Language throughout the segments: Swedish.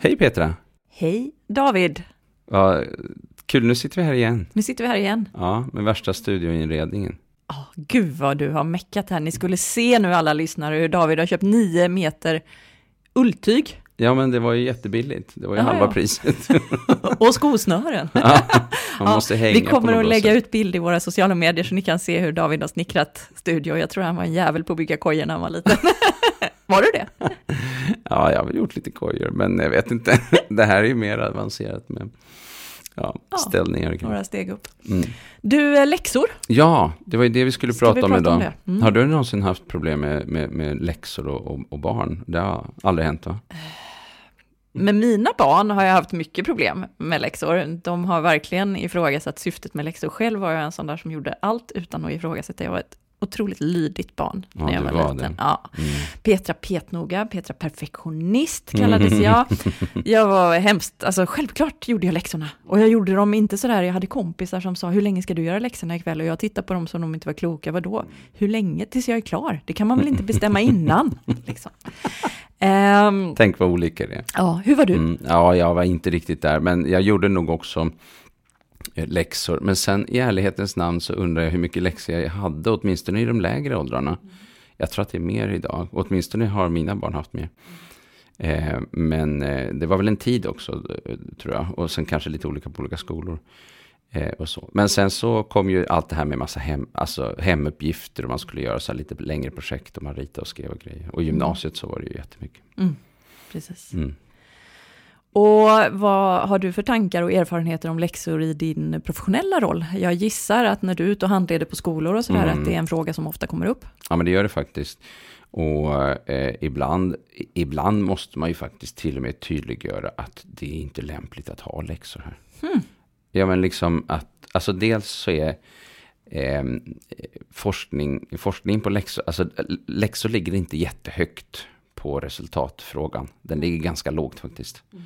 Hej Petra! Hej David! Ja, kul, nu sitter vi här igen. Nu sitter vi här igen. Ja, med värsta studioinredningen. Oh, gud vad du har meckat här. Ni skulle se nu alla lyssnare hur David har köpt nio meter ulltyg. Ja, men det var ju jättebilligt. Det var ju Ja, halva ja. priset. Och skosnören. ja, man måste hänga vi kommer att lägga sätt. ut bild i våra sociala medier så ni kan se hur David har snickrat studio. Jag tror han var en jävel på att bygga kojor när han var liten. var du det? Ja, jag har väl gjort lite kojor, men jag vet inte. det här är ju mer avancerat med ja, Ja, ställningar. Några steg upp. Mm. Du, eh, läxor. Ja, det var ju det vi skulle prata vi om prata om idag. det? Mm. Har du någonsin haft problem med, med, med läxor och, och, och barn? Det har aldrig hänt va? Med mina barn har jag haft mycket problem med läxor. De har verkligen ifrågasatt syftet med läxor. Själv var jag en sån där som gjorde allt utan att ifrågasätta. Jag var ett otroligt lydigt barn Ja, när jag var, var liten. det. Ja. Mm. Petra petnoga, Petra perfektionist kallades jag. Jag var hemskt, alltså självklart gjorde jag läxorna. Och jag gjorde dem inte sådär, jag hade kompisar som sa hur länge ska du göra läxorna ikväll? Och jag tittade på dem som de inte var kloka, vadå? Hur länge tills jag är klar? Det kan man väl inte bestämma innan? Liksom. Ehm, Tänk vad olika det är. ja, hur var du? Mm, ja, jag var inte riktigt där, men jag gjorde nog också läxor. Men sen i ärlighetens namn så undrar jag hur mycket läxor jag hade, åtminstone i de lägre åldrarna. Jag tror att det är mer idag, åtminstone har mina barn haft mer. Eh, men eh, det var väl en tid också, eh, tror jag. Och sen kanske lite olika på olika skolor. Eh, och så. Men sen så kom ju allt det här med massa hem, alltså hemuppgifter och man skulle göra så lite längre projekt och man ritade och skrev och grejer. Och i gymnasiet så var det ju jättemycket. Mm, precis. Mm. Och vad har du för tankar och erfarenheter om läxor i din professionella roll? Jag gissar att när du är ute och handleder på skolor och sådär, Mm. att det är en fråga som ofta kommer upp. Ja, men det gör det faktiskt. Och eh, ibland, ibland måste man ju faktiskt till och med tydliggöra att det är inte lämpligt att ha läxor här. Hmm. Ja, men liksom att, alltså dels så är eh, forskning, forskning på läxor, alltså läxor ligger inte jättehögt på resultatfrågan. Den ligger ganska lågt faktiskt. Eh,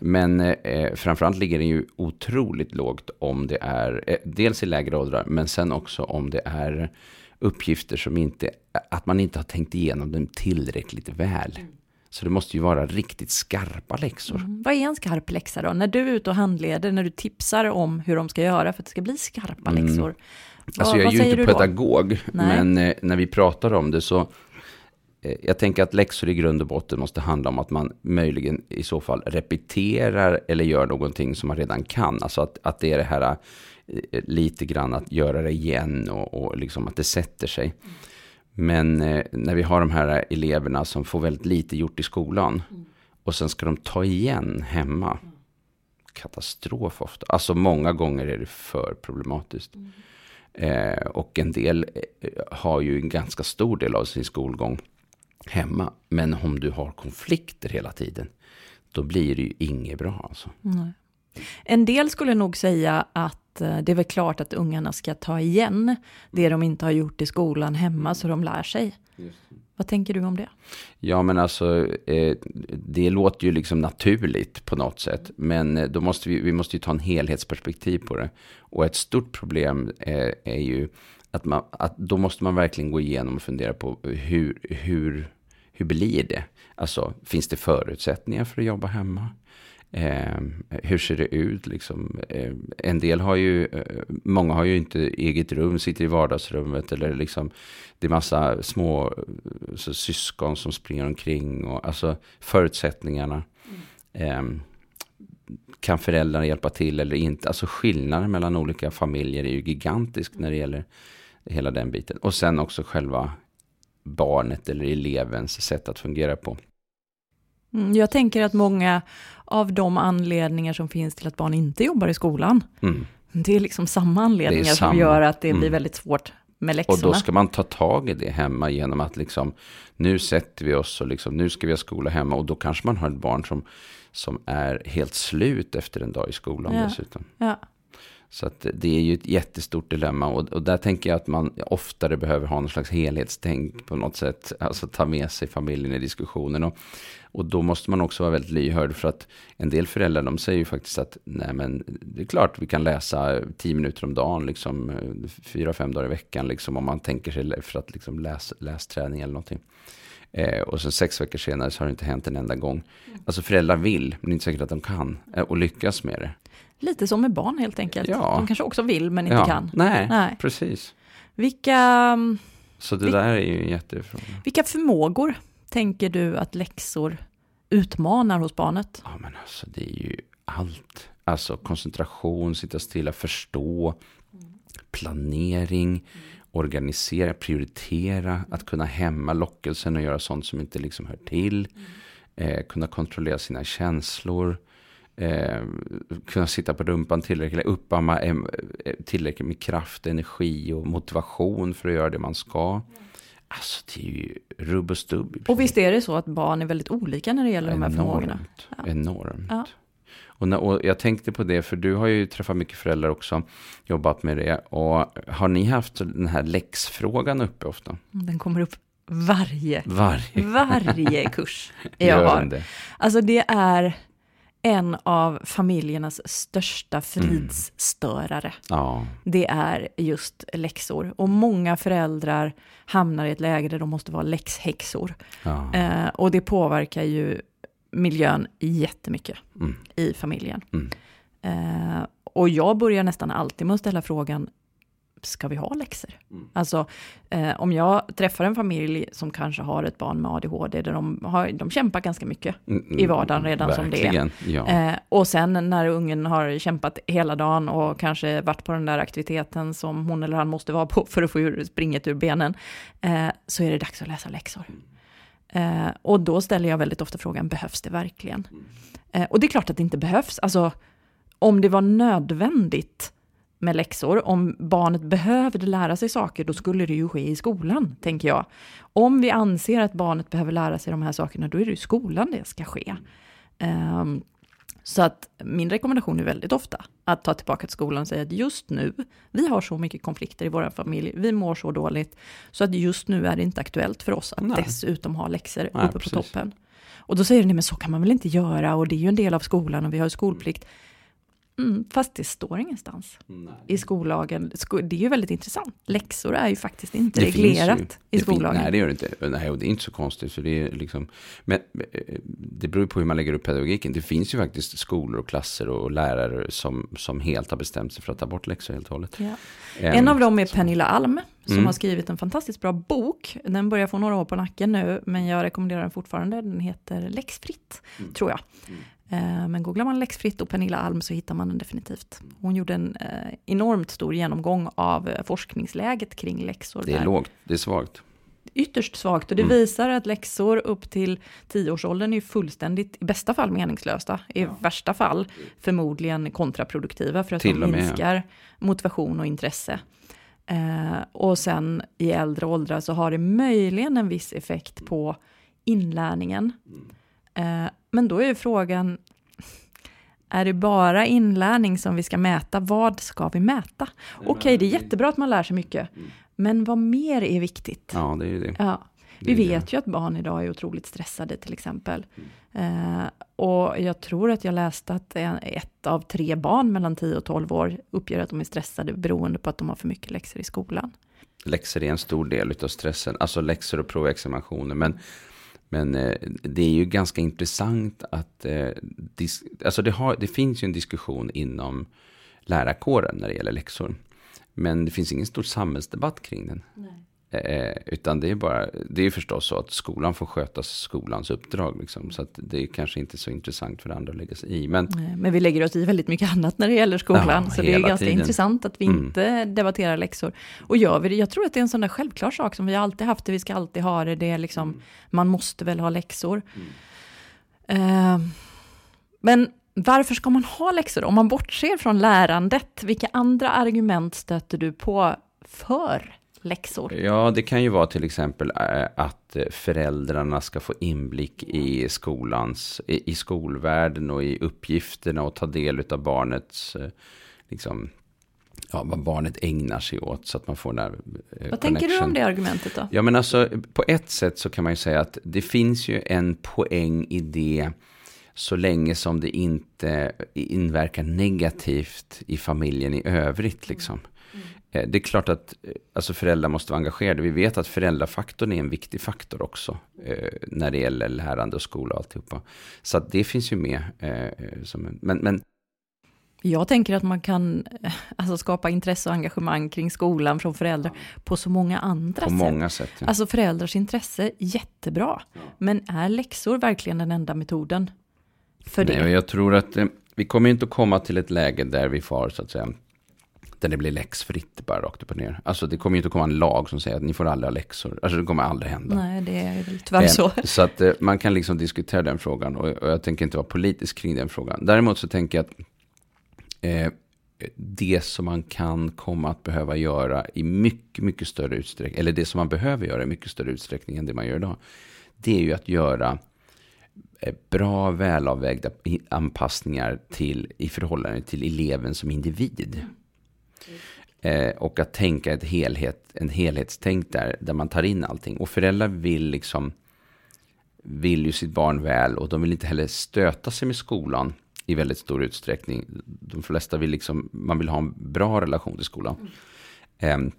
men eh, framförallt ligger den ju otroligt lågt om det är, eh, dels i lägre åldrar, men sen också om det är uppgifter som inte, att man inte har tänkt igenom dem tillräckligt väl. Så det måste ju vara riktigt skarpa läxor. Mm. Vad är en skarp läxa då? När du är ute och handleder, när du tipsar om hur de ska göra för att det ska bli skarpa Mm. läxor. Alltså vad, jag är ju inte pedagog, men eh, när vi pratar om det så jag tänker att läxor i grund och botten måste handla om att man möjligen i så fall repeterar eller gör någonting som man redan kan. Alltså att, att det är det här eh, lite grann att göra det igen och, och liksom att det sätter sig. Men eh, när vi har de här eleverna som får väldigt lite gjort i skolan och sen ska de ta igen hemma. Katastrof ofta. Alltså många gånger är det för problematiskt. Eh, och en del eh, har ju en ganska stor del av sin skolgång hemma. Men om du har konflikter hela tiden, då blir det ju inget bra. Alltså. Nej. En del skulle nog säga att eh, det är väl klart att ungarna ska ta igen det de inte har gjort i skolan hemma så de lär sig. Vad tänker du om det? Ja, men alltså, eh, det låter ju liksom naturligt på något sätt. Men eh, då måste vi, vi måste ju ta en helhetsperspektiv på det. Och ett stort problem eh, är ju att, man, att då måste man verkligen gå igenom och fundera på hur, hur, hur blir det? Alltså, finns det förutsättningar för att jobba hemma? Eh, hur ser det ut liksom? Eh, en del har ju, eh, många har ju inte eget rum, sitter i vardagsrummet eller liksom det är massa små så, syskon som springer omkring och alltså förutsättningarna. Eh, kan föräldrarna hjälpa till eller inte? Alltså skillnaden mellan olika familjer är ju gigantisk när det gäller hela den biten. Och sen också själva barnet eller elevens sätt att fungera på. Mm, Jag tänker att många av de anledningar som finns till att barn inte jobbar i skolan, Mm. det är liksom samma anledningar som samma. gör att det blir Mm. väldigt svårt med Och läxorna. då ska man ta tag i det hemma genom att liksom, nu sätter vi oss och liksom, nu ska vi ha skola hemma. Och då kanske man har ett barn som, som är helt slut efter en dag i skolan Ja. dessutom. Ja. Så att det är ju ett jättestort dilemma och, och där tänker jag att man oftare behöver ha någon slags helhetstänk på något sätt. Alltså ta med sig familjen i diskussionen. Och, och då måste man också vara väldigt lyhörd för att en del föräldrar de säger ju faktiskt att nej men det är klart vi kan läsa tio minuter om dagen, liksom fyra, fem dagar i veckan, liksom om man tänker sig för att liksom läs, lästräning eller någonting. Eh, och så sex veckor senare så har det inte hänt en enda gång. Alltså föräldrar vill, men det är inte säkert att de kan eh, och lyckas med det. Lite som med barn helt enkelt. Ja. De kanske också vill men inte ja. kan. Nej, Nej. precis. Vilka, Så det Vi- där är ju en jättefråga. vilka förmågor tänker du att läxor utmanar hos barnet? Ja, men alltså det är ju allt. Alltså koncentration, sitta stilla, förstå, planering, organisera, prioritera, att kunna hämma lockelsen och göra sånt som inte liksom hör till. Eh, kunna kontrollera sina känslor. Eh, kunna sitta på rumpan tillräckligt, uppamma eh, tillräckligt med kraft, energi och motivation för att göra det man ska. Alltså det är ju rubb och stubb. Och visst är det så att barn är väldigt olika när det gäller de här förmågorna? Ja. Enormt. Ja. Och, när, och jag tänkte på det, för du har ju träffat mycket föräldrar också, jobbat med det. Och har ni haft den här läxfrågan uppe ofta? Den kommer upp varje, Varje varje kurs jag har. det. Alltså det är en av familjernas största fridsstörare. Ja, Det är just läxor. Och många föräldrar hamnar i ett läge där de måste vara läxhäxor. ja. Eh, och det påverkar ju miljön jättemycket Mm. i familjen. Mm. Eh, och jag börjar nästan alltid med att ställa frågan, ska vi ha läxor? Mm. Alltså, eh, om jag träffar en familj som kanske har ett barn med ADHD, där de, har, de kämpar ganska mycket, Mm, i vardagen redan som det är. Ja. Eh, och sen när ungen har kämpat hela dagen och kanske varit på den där aktiviteten som hon eller han måste vara på för att få ur, springet ur benen, eh, så är det dags att läsa läxor. Eh, och då ställer jag väldigt ofta frågan, behövs det verkligen? Eh, och det är klart att det inte behövs. Alltså, om det var nödvändigt med läxor, om barnet behövde lära sig saker, då skulle det ju ske i skolan, tänker jag. Om vi anser att barnet behöver lära sig de här sakerna, då är det i skolan det ska ske. Ehm, så att min rekommendation är väldigt ofta att ta tillbaka till skolan och säga att just nu, vi har så mycket konflikter i vår familj, vi mår så dåligt, så att just nu är det inte aktuellt för oss att Nej. dessutom ha läxor Nej, uppe på precis. toppen. Och då säger ni, men så kan man väl inte göra och det är ju en del av skolan och vi har ju skolplikt. Mm, fast det står ingenstans i skollagen. Sko- Det är ju väldigt intressant. Läxor är ju faktiskt inte Det reglerat i skollagen. Nej, det gör det inte. Nej, och det är inte så konstigt. Så det, är liksom, men eh, det beror på hur man lägger upp pedagogiken. Det finns ju faktiskt skolor och klasser och lärare som, som helt har bestämt sig för att ta bort läxor helt och hållet. Ja. Ehm, En av dem är Pernilla Alm, som Mm. har skrivit en fantastiskt bra bok. Den börjar få några år på nacken nu, men jag rekommenderar den fortfarande. Den heter Läxfritt, Mm. tror jag. Eh, Men googlar man Läxfritt och Pernilla Alm så hittar man den definitivt. Hon gjorde en eh, enormt stor genomgång av eh, forskningsläget kring läxor. Det är där. lågt, det är svagt. Ytterst svagt och det Mm. visar att läxor upp till tioårsåldern är fullständigt, i bästa fall meningslösa, i värsta fall förmodligen kontraproduktiva för att Till de minskar motivation och intresse. Eh, och sen i äldre åldrar så har det möjligen en viss effekt på inlärningen. Eh, men då är ju frågan, är det bara inlärning som vi ska mäta? Vad ska vi mäta? Okej, det är jättebra att man lär sig mycket, men vad mer är viktigt? Ja, det är ju det. Ja, vi vet ju att barn idag är otroligt stressade till exempel. Eh, och jag tror att jag läste att ett av tre barn mellan 10 och 12 år uppger att de är stressade beroende på att de har för mycket läxor i skolan. Läxor är en stor del av stressen. Alltså läxor och provexaminationer. Men, men eh, det är ju ganska intressant att... Eh, alltså det, har, det finns ju en diskussion inom lärarkåren när det gäller läxor. Men det finns ingen stor samhällsdebatt kring den. Eh, utan det är bara, det är förstås så att skolan får sköta skolans uppdrag. Liksom, så att det är kanske inte så intressant för andra att lägga sig i. Men Eh, Men vi lägger oss i väldigt mycket annat när det gäller skolan, Ja, så det är ganska tiden. intressant att vi Mm. inte debatterar läxor. Och gör vi det, jag tror att det är en sån där självklar sak som vi alltid haft det, vi ska alltid ha det, det är liksom, man måste väl ha läxor. Eh, men varför ska man ha läxor? Om man bortser från lärandet, vilka andra argument stöter du på för läxor? Ja, det kan ju vara till exempel eh, att eh, föräldrarna ska få inblick i skolans, i, skolvärlden och i uppgifterna och ta del av barnets eh, liksom, ja, vad barnet ägnar sig åt så att man får den här Vad tänker du om det argumentet då? Ja, men alltså på ett sätt så kan man ju säga att det finns ju en poäng i det så länge som det inte inverkar negativt i familjen i övrigt. Liksom. Mm. Det är klart att eh, alltså föräldrar måste vara engagerade. Vi vet att föräldrafaktorn är en viktig faktor också. Eh, när det gäller lärande och skola och alltihopa. Så att det finns ju med. Eh, som, men, men jag tänker att man kan eh, alltså, skapa intresse och engagemang kring skolan från föräldrar på så många andra på sätt. Många sätt ja. Alltså föräldrars intresse, jättebra. Ja. Men är läxor verkligen den enda metoden för Nej, det? Jag tror att eh, vi kommer inte att komma till ett läge där vi får så att säga där det blir läxfritt bara rakt upp och ner. Alltså det kommer ju inte att komma en lag som säger att ni får aldrig ha läxor. Alltså det kommer aldrig hända. Nej, det är väl tyvärr eh, så. Så att eh, man kan liksom diskutera den frågan och, och, jag tänker inte vara politisk kring den frågan. Däremot så tänker jag att eh, det som man kan komma att behöva göra i mycket, mycket större utsträckning, eller det som man behöver göra i mycket större utsträckning än det man gör idag, det är ju att göra eh, bra, välavvägda anpassningar till, i förhållande till eleven som individ. Eh, och att tänka ett helhet, en helhetstänk där, där man tar in allting. Och föräldrar vill liksom, vill ju sitt barn väl och de vill inte heller stöta sig med skolan i väldigt stor utsträckning. De flesta vill liksom, man vill ha en bra relation till skolan. Mm.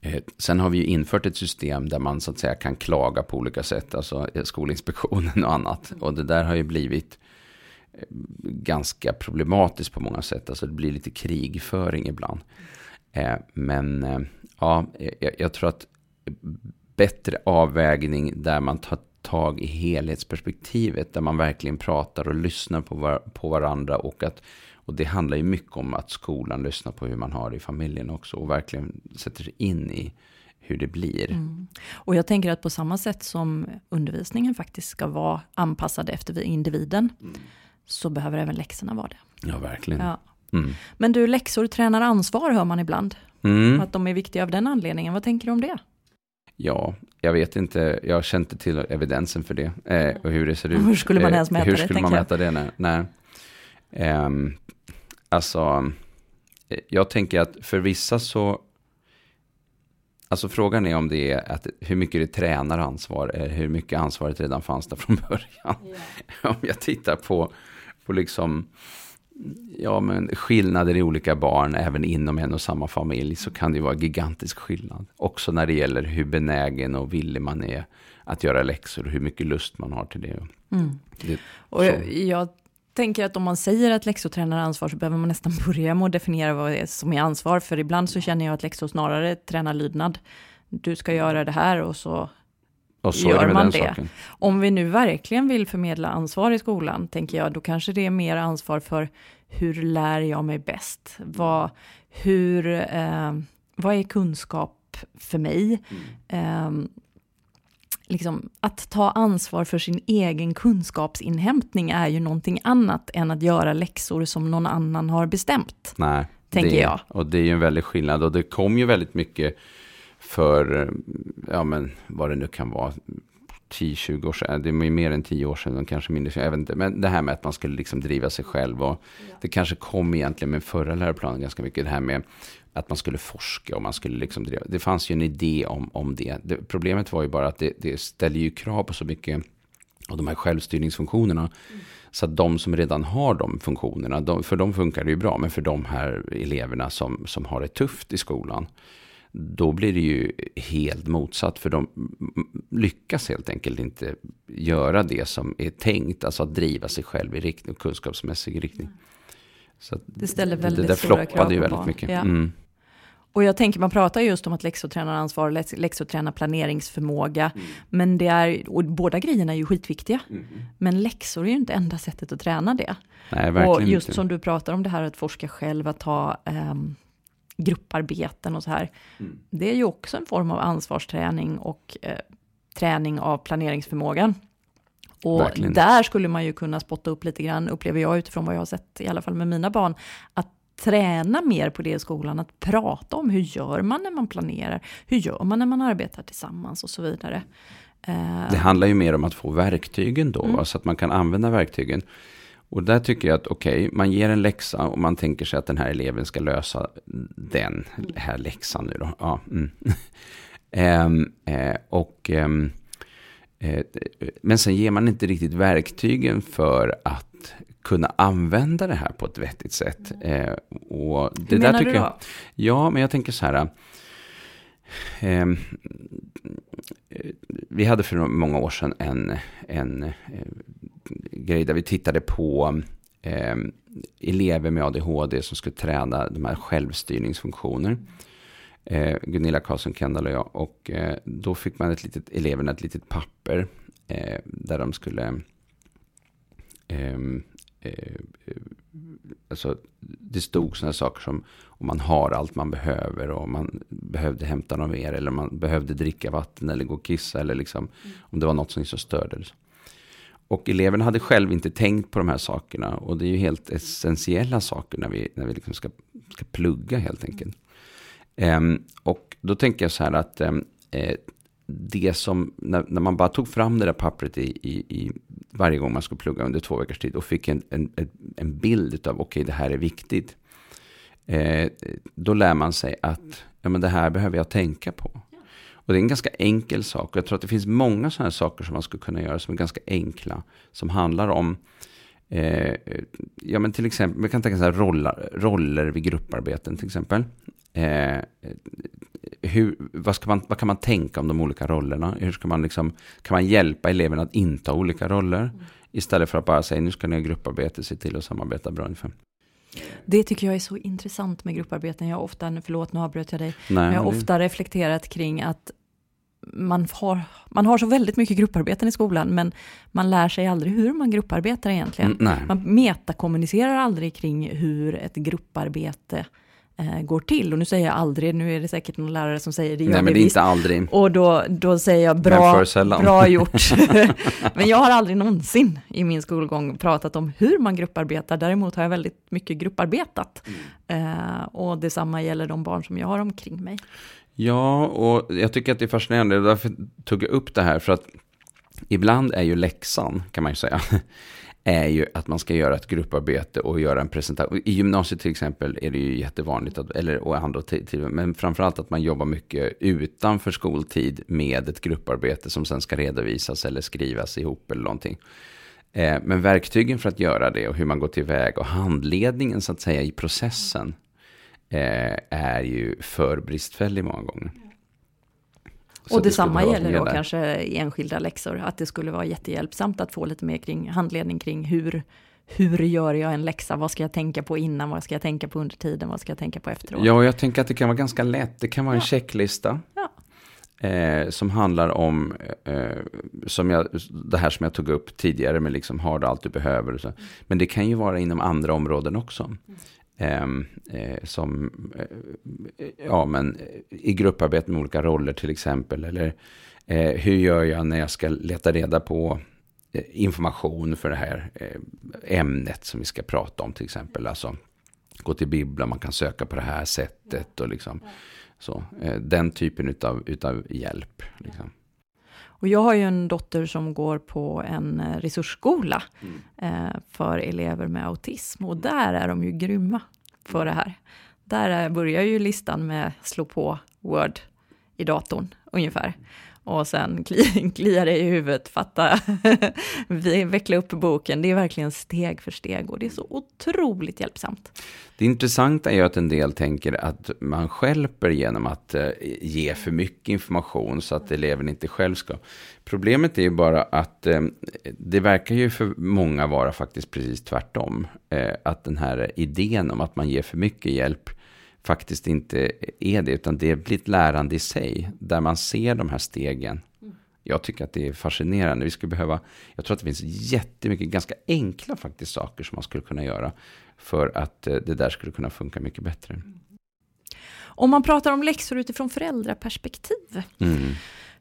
Eh, sen har vi ju infört ett system där man så att säga kan klaga på olika sätt, alltså Skolinspektionen och annat. Och det där har ju blivit eh, ganska problematiskt på många sätt. Alltså det blir lite krigföring ibland. Eh, men eh, ja, jag, jag, tror att bättre avvägning där man tar tag i helhetsperspektivet. Där man verkligen pratar och lyssnar på, var, på varandra. Och, att, och det handlar ju mycket om att skolan lyssnar på hur man har det i familjen också. Och verkligen sätter sig in i hur det blir. Mm. Och jag tänker att på samma sätt som undervisningen faktiskt ska vara anpassad efter individen. Mm. Så behöver även läxorna vara det. Ja, verkligen. Ja. Mm. Men du, läxor tränar ansvar hör man ibland. Mm. Att de är viktiga av den anledningen. Vad tänker du om det? Ja, jag vet inte. Jag känner inte till evidensen för det. Eh, och hur det ser ut. Hur skulle man ens mäta eh, det? Hur skulle man mäta det? Nej. nej. Eh, alltså, jag tänker att för vissa så Alltså frågan är om det är att hur mycket det tränar ansvar, eller hur mycket ansvaret redan fanns där från början. Yeah. om jag tittar på, på liksom ja, men skillnader i olika barn, även inom en och samma familj, så kan det vara gigantisk skillnad. Också när det gäller hur benägen och villig man är att göra läxor och hur mycket lust man har till det. Mm. det och jag, jag, tänker att om man säger att läxor tränar ansvar så behöver man nästan börja med att definiera vad det är som är ansvar. För ibland så känner jag att läxor snarare tränar lydnad. Du ska göra det här och så och så gör man det. Saken. Om vi nu verkligen vill förmedla ansvar i skolan, tänker jag, då kanske det är mer ansvar för hur lär jag mig bäst? Vad, hur, eh, vad är kunskap för mig? Mm. Eh, liksom, att ta ansvar för sin egen kunskapsinhämtning är ju någonting annat än att göra läxor som någon annan har bestämt. Nej, tänker det, jag. Och det är ju en väldig skillnad och det kom ju väldigt mycket för, ja men vad det nu kan vara, 10-20 år sedan, det är mer än 10 år sedan, kanske mindre, jag vet inte. Men det här med att man skulle liksom driva sig själv och ja. det kanske kom egentligen med förra läroplanen ganska mycket, det här med att man skulle forska och man skulle liksom driva. Det fanns ju en idé om, om det. det problemet var ju bara att det, det ställer ju krav på så mycket av de här självstyrningsfunktionerna. Mm. Så att de som redan har de funktionerna, de, för dem funkar det ju bra, men för de här eleverna som, som har det tufft i skolan, då blir det ju helt motsatt. För de lyckas helt enkelt inte göra det som är tänkt. Alltså att driva sig själv i riktning, kunskapsmässig riktning. Så det ställer väldigt det där stora krav på ju väldigt barn. mycket. Ja. Mm. Och jag tänker, man pratar just om att läxotränaransvar, läxoträna planeringsförmåga. Mm. Men det är, och båda grejerna är ju skitviktiga. Mm. Men läxor är ju inte enda sättet att träna det. Nej, verkligen och just inte. som du pratar om det här att forska själv, att ta um, grupparbeten och så här. Mm. Det är ju också en form av ansvarsträning och eh, träning av planeringsförmågan. Och Verkligen. där skulle man ju kunna spotta upp lite grann, upplever jag utifrån vad jag har sett, i alla fall med mina barn, att träna mer på det i skolan, att prata om hur gör man när man planerar, hur gör man när man arbetar tillsammans och så vidare. Det handlar ju mer om att få verktygen då, mm. så att man kan använda verktygen. Och där tycker jag att okej, okay, man ger en läxa och man tänker sig att den här eleven ska lösa den här läxan nu då. Ja, mm. um, eh, och, um, eh, men sen ger man inte riktigt verktygen för att kunna använda det här på ett vettigt sätt. Eh, och det Hur menar där tycker du då? Jag, ja, men jag tänker så här. Ehm, eh, vi hade för många år sedan en, en eh, grej där vi tittade på eh, elever med ADHD som skulle träna de här självstyrningsfunktioner. Eh, Gunilla Karlsson Kendall och jag. Och eh, då fick man ett litet, eleverna ett litet papper eh, där de skulle ehm, eh, alltså, det stod sådana saker som om man har allt man behöver och om man behövde hämta något mer eller om man behövde dricka vatten eller gå och kissa eller liksom mm. om det var något som liksom störde. Så. Och eleverna hade själv inte tänkt på de här sakerna och det är ju helt essentiella saker när vi, när vi liksom ska, ska plugga helt enkelt. Um, och då tänker jag så här att um, eh, det som, när, när, man bara tog fram det där pappret i, i, i, varje gång man skulle plugga under två veckors tid och fick en, en, en bild av, okej, okay, det här är viktigt. Eh, då lär man sig att, ja men det här behöver jag tänka på. Och det är en ganska enkel sak. Och jag tror att det finns många sådana här saker som man skulle kunna göra som är ganska enkla. Som handlar om, eh, ja men till exempel, vi kan tänka så här roller, roller vid grupparbeten till exempel. Eh, hur, vad, ska man, vad kan man tänka om de olika rollerna? Hur ska man liksom, kan man hjälpa eleverna att inta olika roller? Mm. Istället för att bara säga, nu ska ni ha grupparbete, se till att samarbeta bra ungefär. Det tycker jag är så intressant med grupparbeten. Jag har ofta, förlåt nu avbröt jag dig, Nej, men jag har ofta reflekterat kring att man har, man har så väldigt mycket grupparbeten i skolan, men man lär sig aldrig hur man grupparbetar egentligen. Mm, man metakommunicerar aldrig kring hur ett grupparbete eh, går till. Och nu säger jag aldrig, nu är det säkert någon lärare som säger det Nej, men det är visst. inte aldrig. Och då, då säger jag bra, bra gjort. men jag har aldrig någonsin i min skolgång pratat om hur man grupparbetar. Däremot har jag väldigt mycket grupparbetat. Mm. Eh, och detsamma gäller de barn som jag har omkring mig. Ja, och jag tycker att det är fascinerande. Därför tog jag upp det här. För att ibland är ju läxan, kan man ju säga, är ju att man ska göra ett grupparbete och göra en presentation. I gymnasiet till exempel är det ju jättevanligt, att, eller och andra tider, men framförallt att man jobbar mycket utanför skoltid med ett grupparbete som sen ska redovisas eller skrivas ihop eller någonting. Eh, men verktygen för att göra det och hur man går tillväga och handledningen så att säga i processen eh, är ju för bristfällig många gånger. Så och detsamma det gäller då där. kanske enskilda läxor, att det skulle vara jättehjälpsamt att få lite mer kring handledning kring hur, hur gör jag en läxa, vad ska jag tänka på innan, vad ska jag tänka på under tiden, vad ska jag tänka på efteråt? Ja, jag tänker att det kan vara ganska lätt, det kan vara en checklista. Ja. Eh, som handlar om, eh, som jag, det här som jag tog upp tidigare med liksom har du allt du behöver. Men det kan ju vara inom andra områden också. Mm. Ehm, eh, som, eh, ja men i grupparbete med olika roller till exempel. Eller eh, hur gör jag när jag ska leta reda på eh, information för det här eh, ämnet som vi ska prata om till exempel. Alltså gå till bibblan, man kan söka på det här sättet och liksom så. Eh, den typen utav, utav hjälp. Liksom. Och jag har ju en dotter som går på en eh, resursskola mm. eh, för elever med autism och där är de ju grymma för det här. Där börjar ju listan med slå på Word i datorn ungefär och sen kli, kliar det i huvudet, fatta, vi veckla upp boken. Det är verkligen steg för steg och det är så otroligt hjälpsamt. Det intressanta är ju att en del tänker att man skälper genom att eh, ge för mycket information så att eleven inte själv ska. Problemet är ju bara att eh, det verkar ju för många vara faktiskt precis tvärtom. Eh, att den här idén om att man ger för mycket hjälp faktiskt inte är det, utan det blir ett lärande i sig, där man ser de här stegen. Jag tycker att det är fascinerande. Vi skulle behöva, jag tror att det finns jättemycket ganska enkla faktiskt saker som man skulle kunna göra för att eh, det där skulle kunna funka mycket bättre. Om man pratar om läxor utifrån föräldraperspektiv, mm.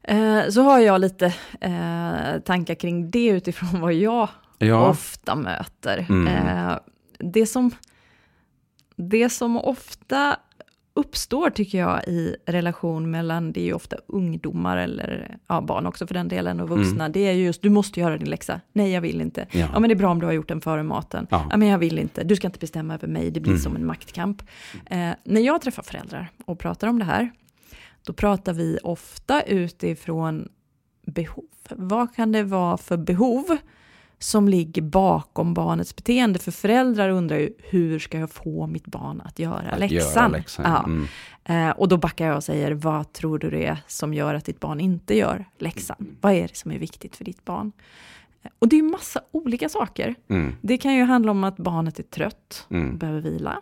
eh, så har jag lite eh, tankar kring det utifrån vad jag ja. ofta möter. Mm. Eh, det som det som ofta uppstår tycker jag i relation mellan, det är ju ofta ungdomar eller ja, barn också för den delen och vuxna, Mm. det är ju just du måste göra din läxa, nej jag vill inte, ja, Ja. men det är bra om du har gjort den före maten, ja. Ja. men jag vill inte, du ska inte bestämma över mig, det blir Mm. som en maktkamp. Eh, när jag träffar föräldrar och pratar om det här, då pratar vi ofta utifrån behov. Vad kan det vara för behov som ligger bakom barnets beteende? För föräldrar undrar ju, hur ska jag få mitt barn att göra Att läxan? göra läxan. Ja. Mm. Eh, och då backar jag och säger, vad tror du det är som gör att ditt barn inte gör läxan? Vad är det som är viktigt för ditt barn? Eh, Och det är massa olika saker. Mm. Det kan ju handla om att barnet är trött, Mm. behöver vila.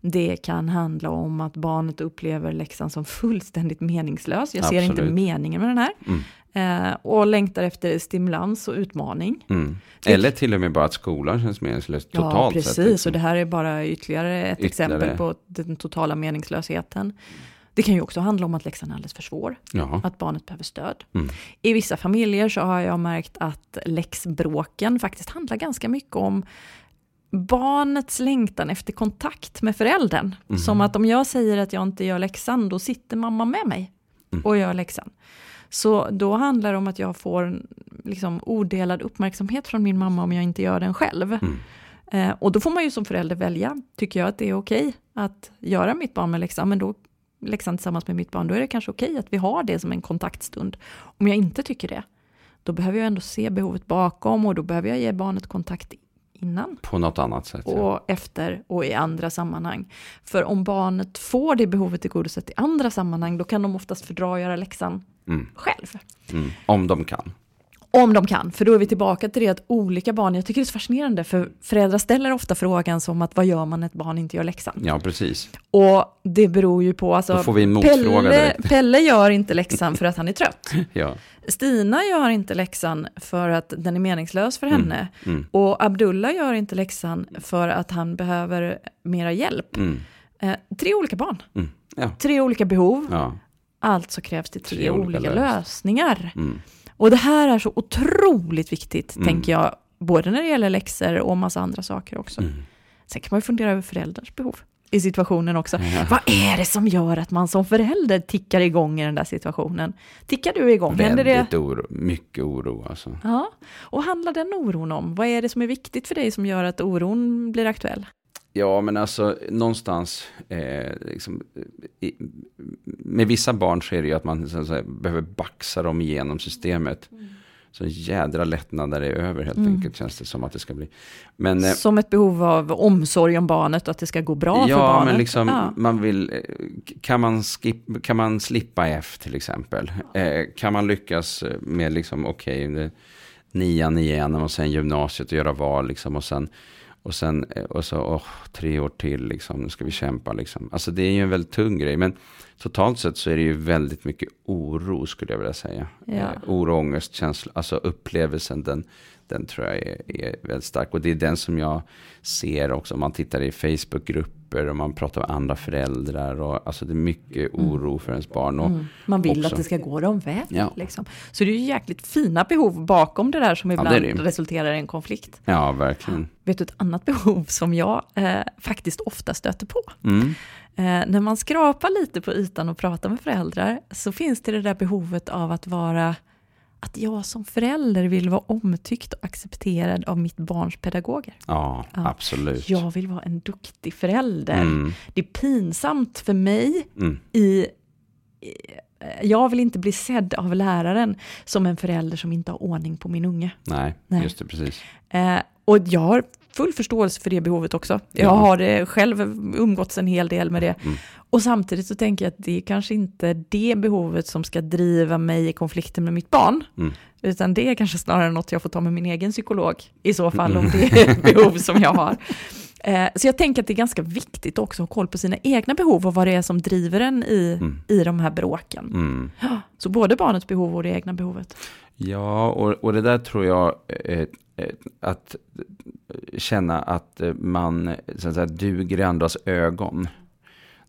Det kan handla om att barnet upplever läxan som fullständigt meningslös. Jag ser inte Absolut. meningen med den här. Mm. Eh, och längtar efter stimulans och utmaning. Mm. Eller till och med bara att skolan känns meningslös totalt ja, precis. sett. liksom. Och det här är bara ytterligare ett Ytterligare. exempel på den totala meningslösheten. Det kan ju också handla om att läxan är alldeles för svår. Ja. Att barnet behöver stöd. Mm. I vissa familjer så har jag märkt att läxbråken faktiskt handlar ganska mycket om barnets längtan efter kontakt med föräldern. Mhm. Som att om jag säger att jag inte gör läxan, då sitter mamma med mig Mm. och gör läxan. Så då handlar det om att jag får liksom, odelad uppmärksamhet från min mamma om jag inte gör den själv. Mm. Eh, och då får man ju som förälder välja, tycker jag att det är okej att göra mitt barn med läxan, men då läxan tillsammans med mitt barn, då är det kanske okej att vi har det som en kontaktstund. Om jag inte tycker det, då behöver jag ändå se behovet bakom och då behöver jag ge barnet kontakt innan På något annat sätt. ja. och efter och i andra sammanhang. För om barnet får det behovet tillgodosett i andra sammanhang, då kan de oftast fördra och göra läxan Mm. själv. Mm. Om de kan. Om de kan, för då är vi tillbaka till det att olika barn, jag tycker det är så fascinerande, för föräldrar ställer ofta frågan som att vad gör man när ett barn inte gör läxan? Ja, precis. Och det beror ju på, alltså, Pelle. Pelle gör inte läxan för att han är trött. Ja. Stina gör inte läxan för att den är meningslös för Mm. henne. Mm. Och Abdullah gör inte läxan för att han behöver mera hjälp. Mm. Eh, tre olika barn, Mm. Ja. tre olika behov, Ja. alltså krävs det tre, Tre olika olika, lösningar. lösningar. Och det här är så otroligt viktigt, Mm. tänker jag, både när det gäller läxor och massa andra saker också. Mm. Sen kan man ju fundera över föräldrars behov i situationen också. Ja. Vad är det som gör att man som förälder tickar igång i den där situationen? Tickar du igång? Händer det? Väldigt oro. Mycket oro alltså. Ja, och handlar den oron om? Vad är det som är viktigt för dig som gör att oron blir aktuell? Ja, men alltså någonstans, eh, liksom, i, med vissa barn så är det ju att man så att säga, behöver baxa dem igenom systemet. Så en jädra lättnad när det är över helt Mm. enkelt känns det som att det ska bli. Men, eh, Som ett behov av omsorg om barnet och att det ska gå bra för ja, barnet? men liksom Ja. man vill, eh, kan man, skip, kan man slippa F till exempel? Eh, kan man lyckas med liksom, okej, okay, nian igenom och sen gymnasiet och göra val liksom och sen och sen, eh, och så, åh, tre år till liksom, nu ska vi kämpa liksom. Alltså det är ju en väldigt tung grej, men totalt sett så är det ju väldigt mycket oro skulle jag vilja säga. Ja. Eh, oro, ångest, känsla, alltså upplevelsen, den, den tror jag är, är väldigt stark. Och det är den som jag ser också om man tittar i Facebookgrupper och man pratar med andra föräldrar. Och, alltså det är mycket oro för ens barn. Och, Mm. Man vill också. att det ska gå dem väl. Ja. Liksom. Så det är ju jäkligt fina behov bakom det där som det ibland är det. resulterar i en konflikt. Ja, verkligen. Vet du ett annat behov som jag eh, faktiskt ofta stöter på? Mm. Eh, när man skrapar lite på ytan och pratar med föräldrar så finns det det där behovet av att vara att jag som förälder vill vara omtyckt och accepterad av mitt barns pedagoger. Ja, Ja. absolut. Jag vill vara en duktig förälder. Mm. Det är pinsamt för mig Mm. i... i- Jag vill inte bli sedd av läraren som en förälder som inte har ordning på min unge. Nej, Nej. just det, precis. Eh, och jag har full förståelse för det behovet också. Jag Ja. har eh, själv umgåtts en hel del med det. Mm. Och samtidigt så tänker jag att det är kanske inte det behovet som ska driva mig i konflikten med mitt barn. Mm. Utan det är kanske snarare något jag får ta med min egen psykolog i så fall, om det är ett behov som jag har. Eh, så jag tänker att det är ganska viktigt också att ha koll på sina egna behov och vad det är som driver en i, Mm. i de här bråken. Mm. Så både barnets behov och det egna behovet. Ja, och, och det där tror jag, eh, eh, att känna att man så att säga, duger i andras ögon.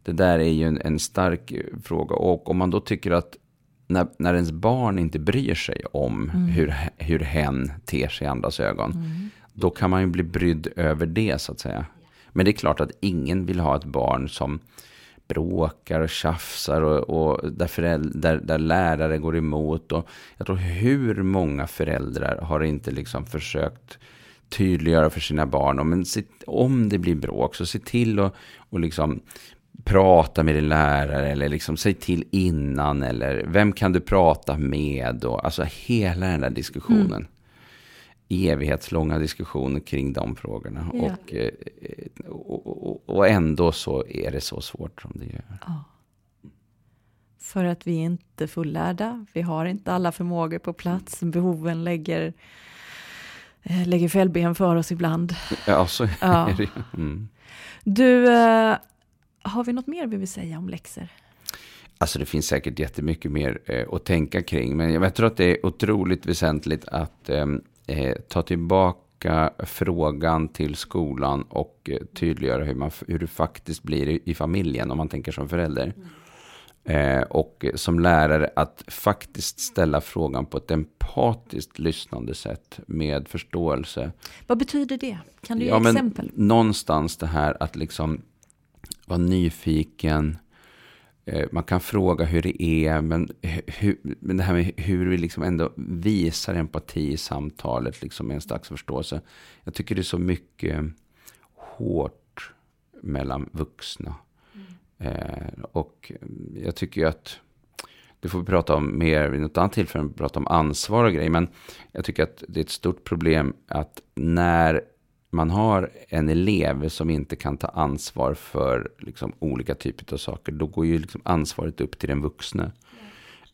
Det där är ju en, en stark fråga. Och om man då tycker att när, när ens barn inte bryr sig om Mm. hur, hur hen ter sig i andras ögon, då kan man ju bli brydd över det så att säga. Men det är klart att ingen vill ha ett barn som bråkar och tjafsar och, och där, föräldrar, där, där lärare går emot. Och jag tror hur många föräldrar har inte liksom försökt tydliggöra för sina barn. Men se, om det blir bråk så se till att och liksom prata med din lärare eller liksom säg till innan eller vem kan du prata med och alltså hela den där diskussionen. Mm. Evighetslånga diskussioner kring de frågorna. Ja. Eh, och, och, och, ändå så är det så svårt som det gör. Ja. För att vi är inte fullärda, vi har inte alla förmågor på plats, behoven lägger eh, lägger fällben för oss ibland. Ja, så är ja. det. Mm. Du, eh, har vi något mer vi vill säga om läxor? Alltså det finns säkert jättemycket mer eh, att tänka kring. Men jag tror att det är otroligt väsentligt att ehm, eh, ta tillbaka frågan till skolan och eh, tydliggöra hur, man, hur det faktiskt blir i, i familjen om man tänker som förälder. Mm. Eh, och som lärare att faktiskt ställa frågan på ett empatiskt lyssnande sätt med förståelse. Vad betyder det? Kan du ge ja, exempel? Någonstans det här att liksom vara nyfiken. Eh, man kan fråga hur det är, men, hur, men det här med hur vi liksom ändå visar empati i samtalet, liksom en slags förståelse. Jag tycker det är så mycket hårt mellan vuxna. Mm. Eh, och jag tycker att, det får vi prata om mer vid något annat tillfälle, prata om ansvar och grejer, men jag tycker att det är ett stort problem att när man har en elev som inte kan ta ansvar för liksom, olika typer av saker, då går ju liksom ansvaret upp till den vuxne.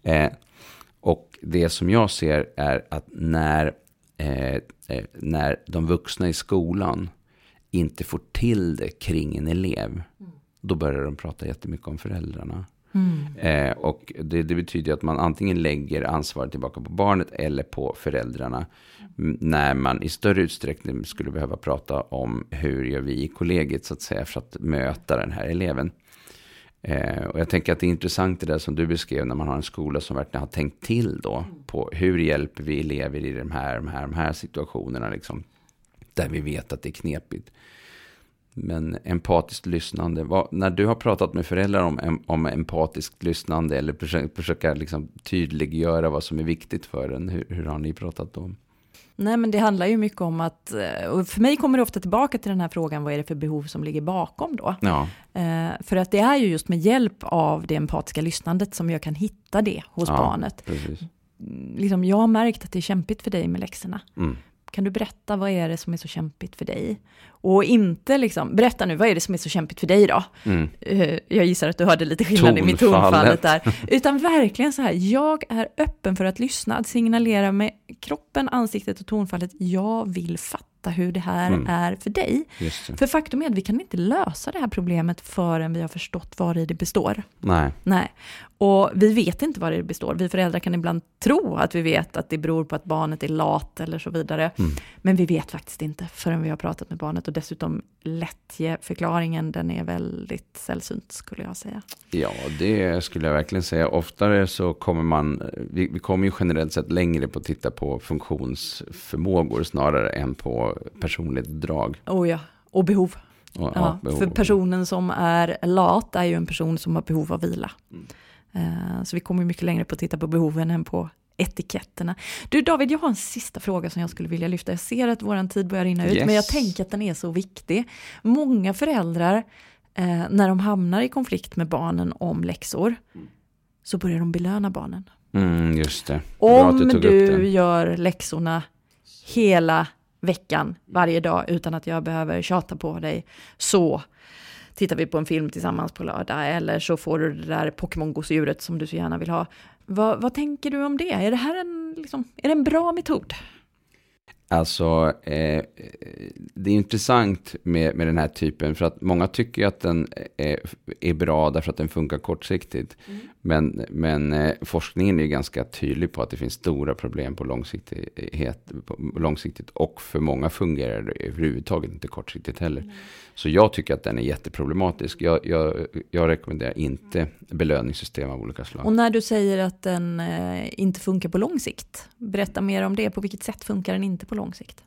Mm. Eh, och det som jag ser är att när, eh, eh, när de vuxna i skolan inte får till det kring en elev, mm. då börjar de prata jättemycket om föräldrarna. Mm. Eh, och det, det, betyder att man antingen lägger ansvaret tillbaka på barnet eller på föräldrarna. När man i större utsträckning skulle behöva prata om hur gör vi i kollegiet så att säga för att möta den här eleven. Eh, och jag tänker att det är intressant det där som du beskrev när man har en skola som verkligen har tänkt till då. På hur hjälper vi elever i de här, de här, de här situationerna liksom. Där vi vet att det är knepigt. Men empatiskt lyssnande, vad, när du har pratat med föräldrar om, om empatiskt lyssnande eller försöka, försöka liksom tydliggöra vad som är viktigt för en, hur, hur har ni pratat då? Nej, men det handlar ju mycket om att, eh, och för mig kommer det ofta tillbaka till den här frågan, vad är det för behov som ligger bakom då? Ja. Eh, för att det är ju just med hjälp av det empatiska lyssnandet som jag kan hitta det hos ja, barnet. Precis. Liksom, jag har märkt att det är kämpigt för dig med läxorna. Mm. Kan du berätta vad är det som är så kämpigt för dig? Och inte liksom, berätta nu, vad är det som är så kämpigt för dig då? Mm. Uh, jag gissar att du hörde lite skillnad tonfallet. i mitt tonfallet där. Utan verkligen så här, jag är öppen för att lyssna, att signalera med kroppen, ansiktet och tonfallet, jag vill fatta fatta hur det här mm. är för dig. För faktum är att vi kan inte lösa det här problemet förrän vi har förstått vad det består. Nej. Nej. Och vi vet inte vad det består. Vi föräldrar kan ibland tro att vi vet att det beror på att barnet är lat eller så vidare. Mm. Men vi vet faktiskt inte förrän vi har pratat med barnet. Och dessutom lättjeförklaringen, den är väldigt sällsynt skulle jag säga. Ja, det skulle jag verkligen säga. Oftare så kommer man, vi, vi kommer ju generellt sett längre på att titta på funktionsförmågor snarare än på personligt drag. Oh ja, och behov. Och, ja, behov. För personen som är lat är ju en person som har behov av vila. Mm. Uh, så vi kommer mycket längre på att titta på behoven än på etiketterna. Du David, jag har en sista fråga som jag skulle vilja lyfta. Jag ser att vår tid börjar rinna ut, yes. men jag tänker att den är så viktig. Många föräldrar, eh, när de hamnar i konflikt med barnen om läxor, så börjar de belöna barnen. Mm, just det. Om du, du gör läxorna hela veckan, varje dag, utan att jag behöver tjata på dig, så tittar vi på en film tillsammans på lördag, eller så får du det där Pokémon-gosedjuret som du så gärna vill ha. Vad, vad, tänker du om det? Är det här en, liksom, är det en bra metod? Alltså, eh, det är intressant med, med den här typen, för att många tycker att den är, är bra därför att den funkar kortsiktigt. Mm. Men, men eh, forskningen är ganska tydlig på att det finns stora problem på, långsiktighet, på långsiktigt och för många fungerar det överhuvudtaget inte kortsiktigt heller. Mm. Så jag tycker att den är jätteproblematisk. Jag, jag, jag rekommenderar inte belöningssystem av olika slag. Och när du säger att den eh, inte funkar på lång sikt, berätta mer om det. På vilket sätt funkar den inte på lång sikt?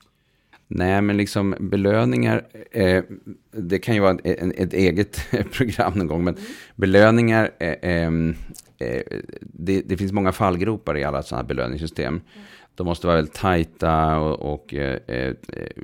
Nej, men liksom belöningar, eh, det kan ju vara ett, ett eget program någon gång, men belöningar, eh, ehm, eh, det, det, finns många fallgropar i alla sådana här belöningssystem. De måste vara väldigt tajta och, och eh, eh,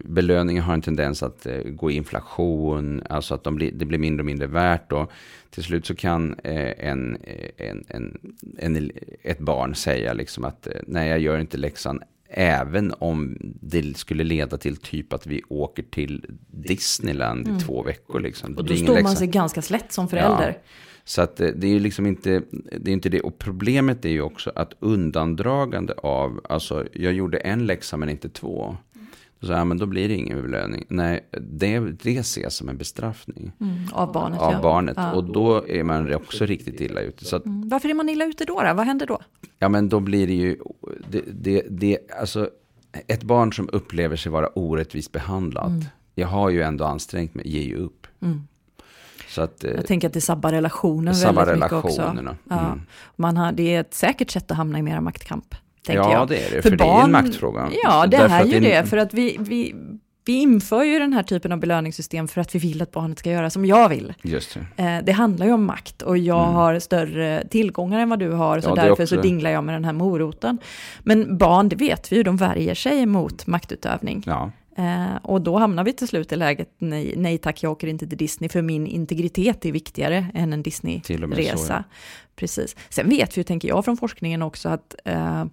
belöningar har en tendens att eh, gå i inflation, alltså att de blir, det blir mindre och mindre värt. Och till slut så kan en, en, en, ett barn säga liksom att nej, jag gör inte läxan Även om det skulle leda till typ att vi åker till Disneyland mm. i två veckor. Liksom. och då står man sig ganska slätt som förälder. Ja. Så att eh, det är ju liksom inte det, är inte det. Och problemet är ju också att undandragande av, alltså jag gjorde en läxa men inte två. Sa jag, men då blir det ingen belöning. Nej, det, det ses som en bestraffning. Mm, av barnet. Av ja. barnet. Ja. Och då är man också riktigt illa ute. Så att, mm. Varför är man illa ute då, då? Vad händer då? Ja, men då blir det ju, det, det, det, alltså, ett barn som upplever sig vara orättvist behandlat. Mm. Jag har ju ändå ansträngt mig, ger ju upp. Mm. Så att, eh, jag tänker att det sabbar relationen sabbar väldigt mycket också. Ja. Mm. Man har, det är ett säkert sätt att hamna i mera maktkamp. Ja, jag. det är det, för, för barn, det är en maktfråga. Ja, det är ju det, för att vi, vi, vi inför ju den här typen av belöningssystem för att vi vill att barnet ska göra som jag vill. Just det. Eh, det handlar ju om makt och jag mm. har större tillgångar än vad du har, så ja, därför också. så dinglar jag med den här moroten. Men barn, det vet vi ju, de värjer sig mot maktutövning. Ja. Eh, och då hamnar vi till slut i läget, nej, nej tack, jag åker inte till Disney, för min integritet är viktigare än en Disney-resa. Ja. Precis. Sen vet vi ju, tänker jag från forskningen också, att eh,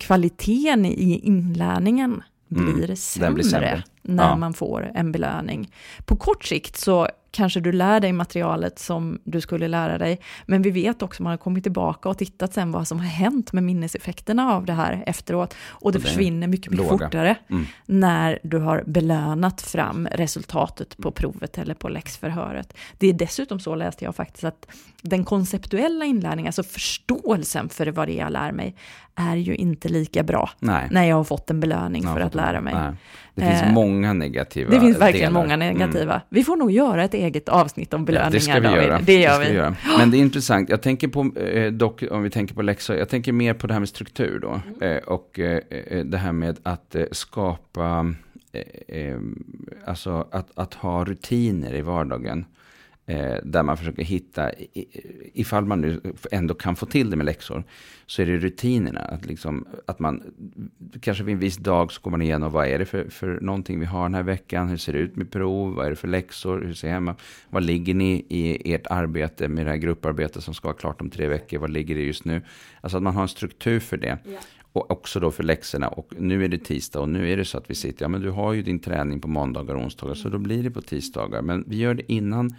kvaliteten i inlärningen mm, blir, sämre blir sämre när ja. man får en belöning. På kort sikt så kanske du lär dig materialet som du skulle lära dig, men vi vet också, man har kommit tillbaka och tittat sen vad som har hänt med minneseffekterna av det här efteråt, och det, det försvinner mycket, mycket låga. fortare mm. när du har belönat fram resultatet på provet eller på läxförhöret. Det är dessutom så, läste jag faktiskt, att den konceptuella inlärningen, alltså förståelsen för vad det är jag lär mig, är ju inte lika bra Nej. när jag har fått en belöning för att lära mig. Nej. Det finns eh, många negativa Det finns verkligen delar. många negativa. Mm. Vi får nog göra ett eget avsnitt om belöningar. Ja, det ska vi göra. Det gör det vi. Göra. Men det är intressant. Jag tänker på, eh, dock om vi tänker på läxor, jag tänker mer på det här med struktur då. Mm. Eh, och eh, eh det här med att eh, skapa, alltså att, att ha rutiner i vardagen. Eh, där man försöker hitta, ifall man nu ändå kan få till det med läxor, så är det rutinerna. Att, liksom, att man, kanske vid en viss dag så går man igenom, vad är det för, för någonting vi har den här veckan? Hur ser det ut med prov? Vad är det för läxor? Hur ser hemma? Vad ligger ni i ert arbete med det här grupparbetet som ska vara klart om tre veckor? Vad ligger det just nu? Alltså att man har en struktur för det. Ja. Och också då för läxorna. Och nu är det tisdag och nu är det så att vi sitter, ja men du har ju din träning på måndagar och onsdagar, så då blir det på tisdagar. Men vi gör det innan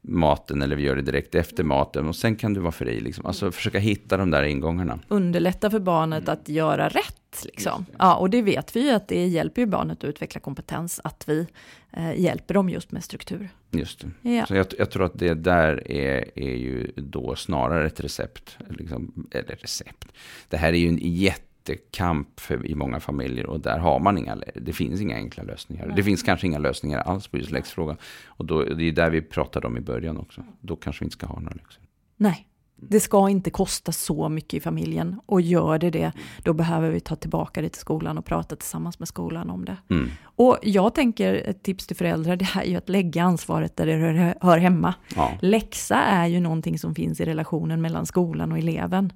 maten eller vi gör det direkt efter maten och sen kan du vara fri. Liksom. Alltså försöka hitta de där ingångarna. Underlätta för barnet att göra rätt. Liksom. Ja, och det vet vi ju att det hjälper ju barnet att utveckla kompetens, att vi eh, hjälper dem just med struktur. Just det. Ja. Så jag, jag, tror att det där är, är ju då snarare ett recept. Liksom, eller recept. Det här är ju en jätte jättekamp för, i många familjer och där har man inga, det finns inga enkla lösningar. Nej. Det finns kanske inga lösningar alls på just läxfrågan. Och då, det är där vi pratade om i början också. Då kanske vi inte ska ha några läxor. Nej, det ska inte kosta så mycket i familjen och gör det det, då behöver vi ta tillbaka det till skolan och prata tillsammans med skolan om det. Mm. Och jag tänker, ett tips till föräldrar, det är ju att lägga ansvaret där det hör hemma. Ja. Läxa är ju någonting som finns i relationen mellan skolan och eleven.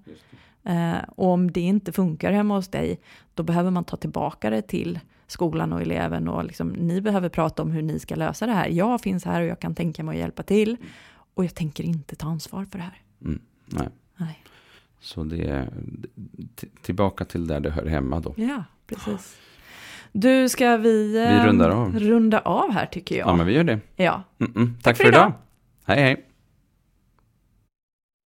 Eh, och om det inte funkar hemma hos dig, då behöver man ta tillbaka det till skolan och eleven och liksom, ni behöver prata om hur ni ska lösa det här. Jag finns här och jag kan tänka mig att hjälpa till och jag tänker inte ta ansvar för det här. Mm, nej. nej. Så det är tillbaka till där det hör hemma då. Ja, precis. Du, ska vi, vi rundar av. runda av här tycker jag. Ja, men vi gör det. Ja. Mm -mm. Tack, Tack, för idag. idag. Hej, hej.